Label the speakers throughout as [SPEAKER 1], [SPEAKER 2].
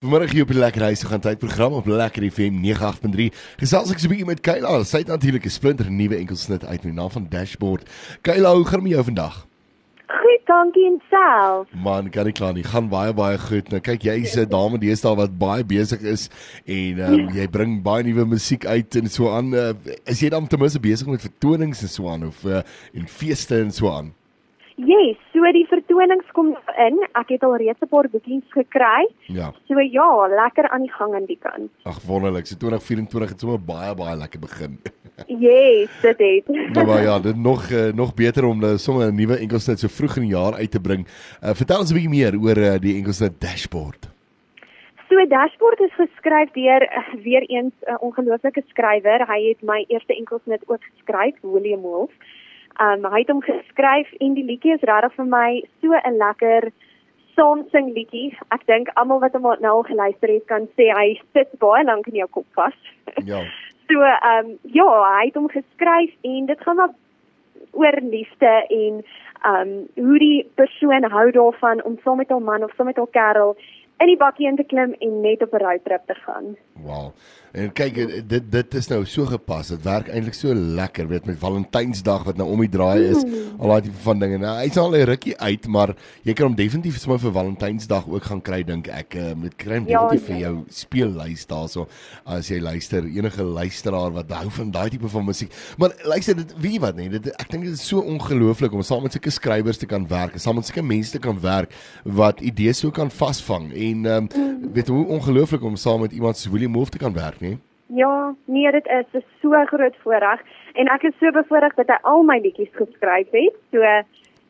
[SPEAKER 1] Vanmiddag hier op die Lekker Huis gaan tyd program op Lekker FM 98.3. Gesels ek so 'n bietjie met Kayla. Sy het natuurlik 'n splinter nuwe enkelsnit uit met die naam van Dashboard. Kayla, hoe gaan met jou vandag?
[SPEAKER 2] Goed, dankie en self.
[SPEAKER 1] Man, kan ek klaar nie. Gaan baie baie goed. Nou kyk, jy's 'n dame deesdae wat baie besig is en um, jy bring baie nuwe musiek uit en so aan. Uh, is jy dan ten minste besig met vertonings en so aan of uh, en feeste en so aan?
[SPEAKER 2] Yes, so die vertonings kom in. Ek het al reeds 'n paar boekings gekry.
[SPEAKER 1] Ja.
[SPEAKER 2] So ja, lekker aan die gang aan die kant.
[SPEAKER 1] Ag wonderlik. So 2024 het sommer baie baie lekker begin.
[SPEAKER 2] Yes, dit het.
[SPEAKER 1] nou maar ja, dit nog uh, nog beter om uh, sommer 'n nuwe enkelsnit so vroeg in die jaar uit te bring. Uh, vertel ons 'n bietjie meer oor uh, die enkelsnit Dashboard.
[SPEAKER 2] So Dashboard is geskryf deur uh, weer eens 'n uh, ongelooflike skrywer. Hy het my eerste enkelsnit ook geskryf, William Wolf. Um hy het hom geskryf en die liedjie is regtig vir my so 'n lekker saamsing liedjie. Ek dink almal wat hom nou al geluister het kan sê hy sit baie lank in jou kop vas.
[SPEAKER 1] Ja.
[SPEAKER 2] so um ja, hy het hom geskryf en dit gaan maar oor liefde en um hoe die persoon hou daarvan om saam met hom man of saam met hom kerel in die bakkie in te klim en net op 'n roadtrip te gaan.
[SPEAKER 1] Wow. En kyk dit dit is nou so gepas. Dit werk eintlik so lekker, weet met Valentynsdag wat nou om die draai is. Mm. Al daai tipe van dinge. Nou hy's al 'n rukkie uit, maar jy kan hom definitief sommer vir Valentynsdag ook gaan kry dink ek. Uh, met kry hom ja, definitief vir jou speellys daarso as jy luister enige luisteraar wat hou van daai tipe van musiek. Maar luister dit wie wat nee, dit ek dink dit is so ongelooflik om saam met sulke skrywers te kan werk, saam met sulke mense te kan werk wat idees so kan vasvang en um, mm. weet hoe ongelooflik om saam met iemand soos William Wolf te kan werk nie?
[SPEAKER 2] Ja, nee, dit is, is so groot voorreg en ek is so bevoorreg dat hy al my liedjies geskryf het. So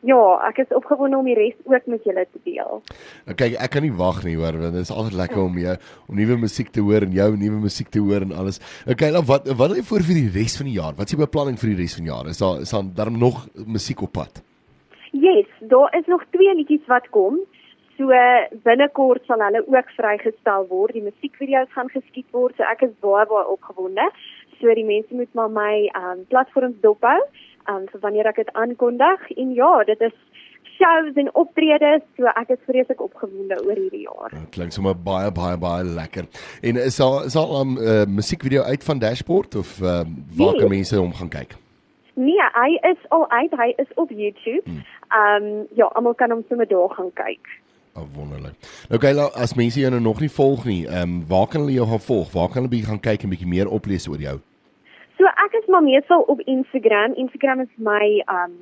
[SPEAKER 2] ja, ek is opgewonde om die res ook met julle te deel.
[SPEAKER 1] Nou kyk, ek kan nie wag nie hoor, want dit is altyd lekker om jou om nuwe musiek te hoor en jou nuwe musiek te hoor en alles. Okay, nou wat wat wil jy voor vir die res van die jaar? Wat is die beplanning vir die res van die jaar? Is daar is daar darm nog musiek op pad?
[SPEAKER 2] Yes, daar is nog twee liedjies wat kom. So binnekort sal hulle ook vrygestel word. Die musiekvideo's gaan geskiet word. So ek is baie baie opgewonde. So die mense moet maar my um platforms dophou um vir wanneer ek dit aankondig. En ja, dit is shows en optredes. So ek is vreeslik opgewonde oor hierdie jaar.
[SPEAKER 1] Dit klink sommer baie baie baie lekker. En is daar is daar 'n um, uh, musiekvideo uit van Dashboard of um, waar nee. kan mense hom gaan kyk?
[SPEAKER 2] Nee, hy is al uit. Hy is op YouTube. Hmm. Um ja, almal kan hom sommer daar gaan kyk.
[SPEAKER 1] Oh, wonderlik. Nou okay, as mense jou nou nog nie volg nie, ehm um, waar kan hulle jou gaan volg? Waar kan hulle gaan kyk en bietjie meer oplees oor jou?
[SPEAKER 2] So ek is maar meestal op Instagram. Instagram is my ehm um,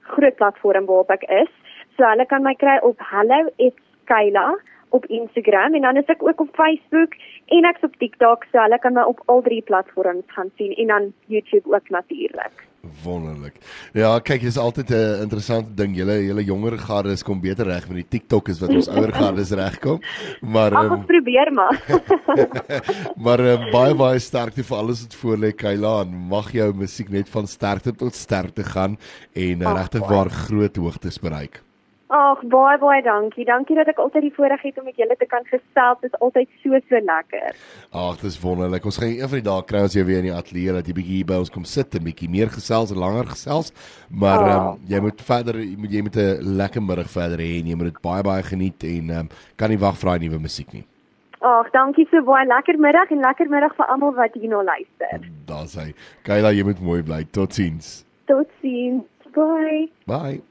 [SPEAKER 2] groot platform waarop ek is. So hulle kan my kry op hello@kayla op Instagram en dan is ek ook op Facebook en ek's op TikTok. So hulle kan my op al drie platforms gaan sien en dan YouTube ook natuurlik.
[SPEAKER 1] Wonderlik. Ja, kyk, dit is altyd 'n interessante ding. Julle julle jonger gardes kom beter reg met die TikTok as wat ons ouer gardes regkom. Maar
[SPEAKER 2] Ag, um, probeer maar.
[SPEAKER 1] maar um, baie baie sterkte vir alles wat voor lê, Kayla. Mag jou musiek net van sterkte tot sterkte gaan en regtig waar groot hoogtes bereik.
[SPEAKER 2] Ag, baie baie dankie. Dankie dat ek altyd die voorreg het om met julle te kan gesels. Dit is altyd so so lekker.
[SPEAKER 1] Ag, dit is wonderlik. Ons gaan een van die dae kry ons jou weer in die ateljee dat jy bietjie hier by ons kom sit en bietjie meer gesels en langer gesels. Maar ehm um, jy moet verder jy moet jy met 'n lekker middag verder hê en jy moet dit baie baie geniet en ehm um, kan nie wag vir daai nuwe musiek nie.
[SPEAKER 2] Ag, dankie so baie. Lekker middag en lekker middag vir almal wat hier nou luister.
[SPEAKER 1] Daar's hy. Kyla, jy moet mooi bly. Totsiens.
[SPEAKER 2] Totsiens. Bye.
[SPEAKER 1] Bye.